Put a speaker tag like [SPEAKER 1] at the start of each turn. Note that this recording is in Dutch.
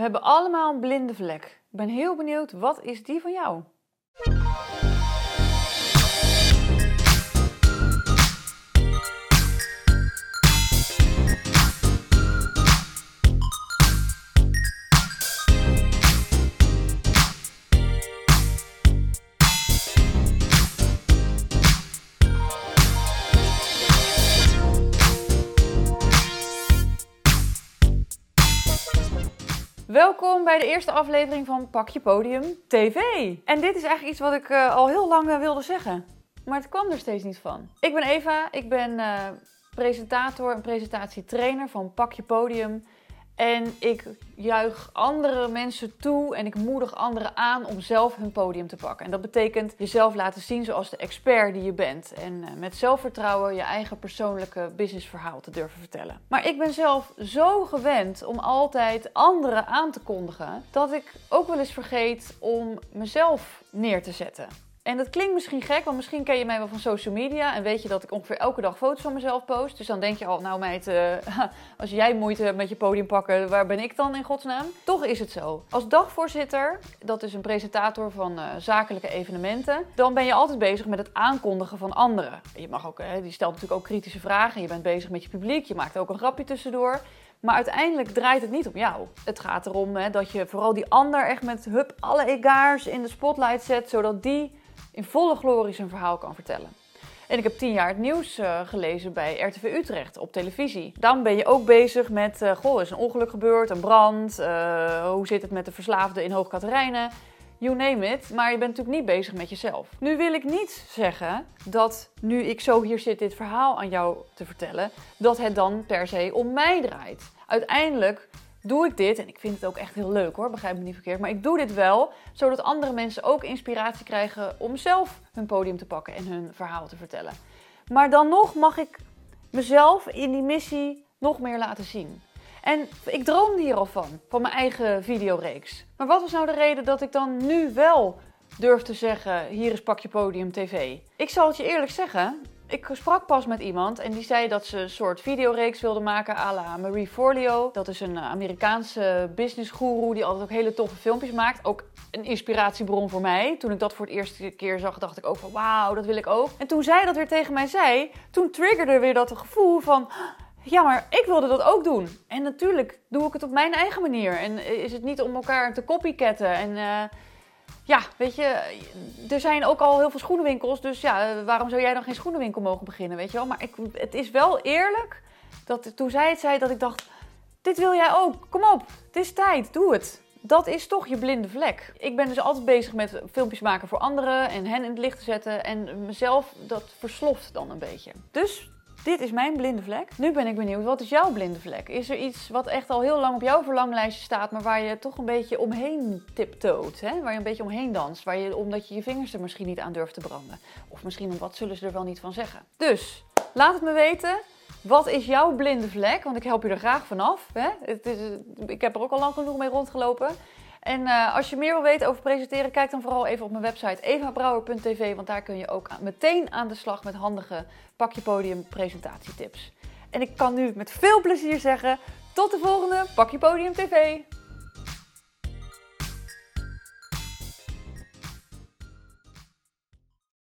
[SPEAKER 1] We hebben allemaal een blinde vlek. Ik ben heel benieuwd, wat is die van jou? Welkom bij de eerste aflevering van Pak je Podium TV. En dit is eigenlijk iets wat ik eh, al heel lang eh, wilde zeggen, maar het kwam er steeds niet van. Ik ben Eva, ik ben eh, presentator en presentatietrainer van Pak je Podium. En ik juich andere mensen toe en ik moedig anderen aan om zelf hun podium te pakken. En dat betekent jezelf laten zien zoals de expert die je bent. En eh, met zelfvertrouwen je eigen persoonlijke businessverhaal te durven vertellen. Maar ik ben zelf zo gewend om altijd anderen aan te kondigen dat ik ook wel eens vergeet om mezelf neer te zetten. En dat klinkt misschien gek, want misschien ken je mij wel van social media en weet je dat ik ongeveer elke dag foto's van mezelf post. Dus dan denk je al, nou meid, uh, als jij moeite hebt met je podium pakken, waar ben ik dan in godsnaam? Toch is het zo. Als dagvoorzitter, dat is een presentator van uh, zakelijke evenementen, dan ben je altijd bezig met het aankondigen van anderen. Je mag ook, hè, die stelt natuurlijk ook kritische vragen, je bent bezig met je publiek, je maakt ook een grapje tussendoor. Maar uiteindelijk draait het niet om jou. Het gaat erom hè, dat je vooral die ander echt met hup alle egaars in de spotlight zet, zodat die in volle glorie zijn verhaal kan vertellen. En ik heb tien jaar het nieuws uh, gelezen bij RTV Utrecht op televisie. Dan ben je ook bezig met, uh, goh, is een ongeluk gebeurd, een brand, uh, hoe zit het met de verslaafden in Hoogkaterijnen? You name it, maar je bent natuurlijk niet bezig met jezelf. Nu wil ik niet zeggen dat nu ik zo hier zit dit verhaal aan jou te vertellen, dat het dan per se om mij draait. Uiteindelijk doe ik dit, en ik vind het ook echt heel leuk hoor, begrijp me niet verkeerd, maar ik doe dit wel zodat andere mensen ook inspiratie krijgen om zelf hun podium te pakken en hun verhaal te vertellen. Maar dan nog mag ik mezelf in die missie nog meer laten zien. En ik droomde hier al van, van mijn eigen videoreeks. Maar wat was nou de reden dat ik dan nu wel durf te zeggen: hier is Pak je Podium TV? Ik zal het je eerlijk zeggen, ik sprak pas met iemand en die zei dat ze een soort videoreeks wilde maken à la Marie Forleo. Dat is een Amerikaanse businessguru die altijd ook hele toffe filmpjes maakt. Ook een inspiratiebron voor mij. Toen ik dat voor het eerste keer zag, dacht ik ook van wauw, dat wil ik ook. En toen zij dat weer tegen mij zei, toen triggerde weer dat gevoel van... Ja, maar ik wilde dat ook doen. En natuurlijk doe ik het op mijn eigen manier. En is het niet om elkaar te copycatten en... Uh, ja, weet je, er zijn ook al heel veel schoenenwinkels. Dus ja, waarom zou jij dan geen schoenenwinkel mogen beginnen, weet je wel? Maar ik, het is wel eerlijk dat toen zij het zei, dat ik dacht... Dit wil jij ook, kom op, het is tijd, doe het. Dat is toch je blinde vlek. Ik ben dus altijd bezig met filmpjes maken voor anderen en hen in het licht te zetten. En mezelf, dat versloft dan een beetje. Dus dit is mijn blinde vlek. Nu ben ik benieuwd, wat is jouw blinde vlek? Is er iets wat echt al heel lang op jouw verlanglijstje staat, maar waar je toch een beetje omheen tiptoot? Hè? Waar je een beetje omheen danst, waar je, omdat je je vingers er misschien niet aan durft te branden. Of misschien, wat zullen ze er wel niet van zeggen? Dus, laat het me weten. Wat is jouw blinde vlek? Want ik help je er graag vanaf. Hè? Het is, ik heb er ook al lang genoeg mee rondgelopen. En uh, als je meer wil weten over presenteren, kijk dan vooral even op mijn website evabrouwer.tv, want daar kun je ook meteen aan de slag met handige pak je podium presentatietips. En ik kan nu met veel plezier zeggen, tot de volgende Pak je Podium TV!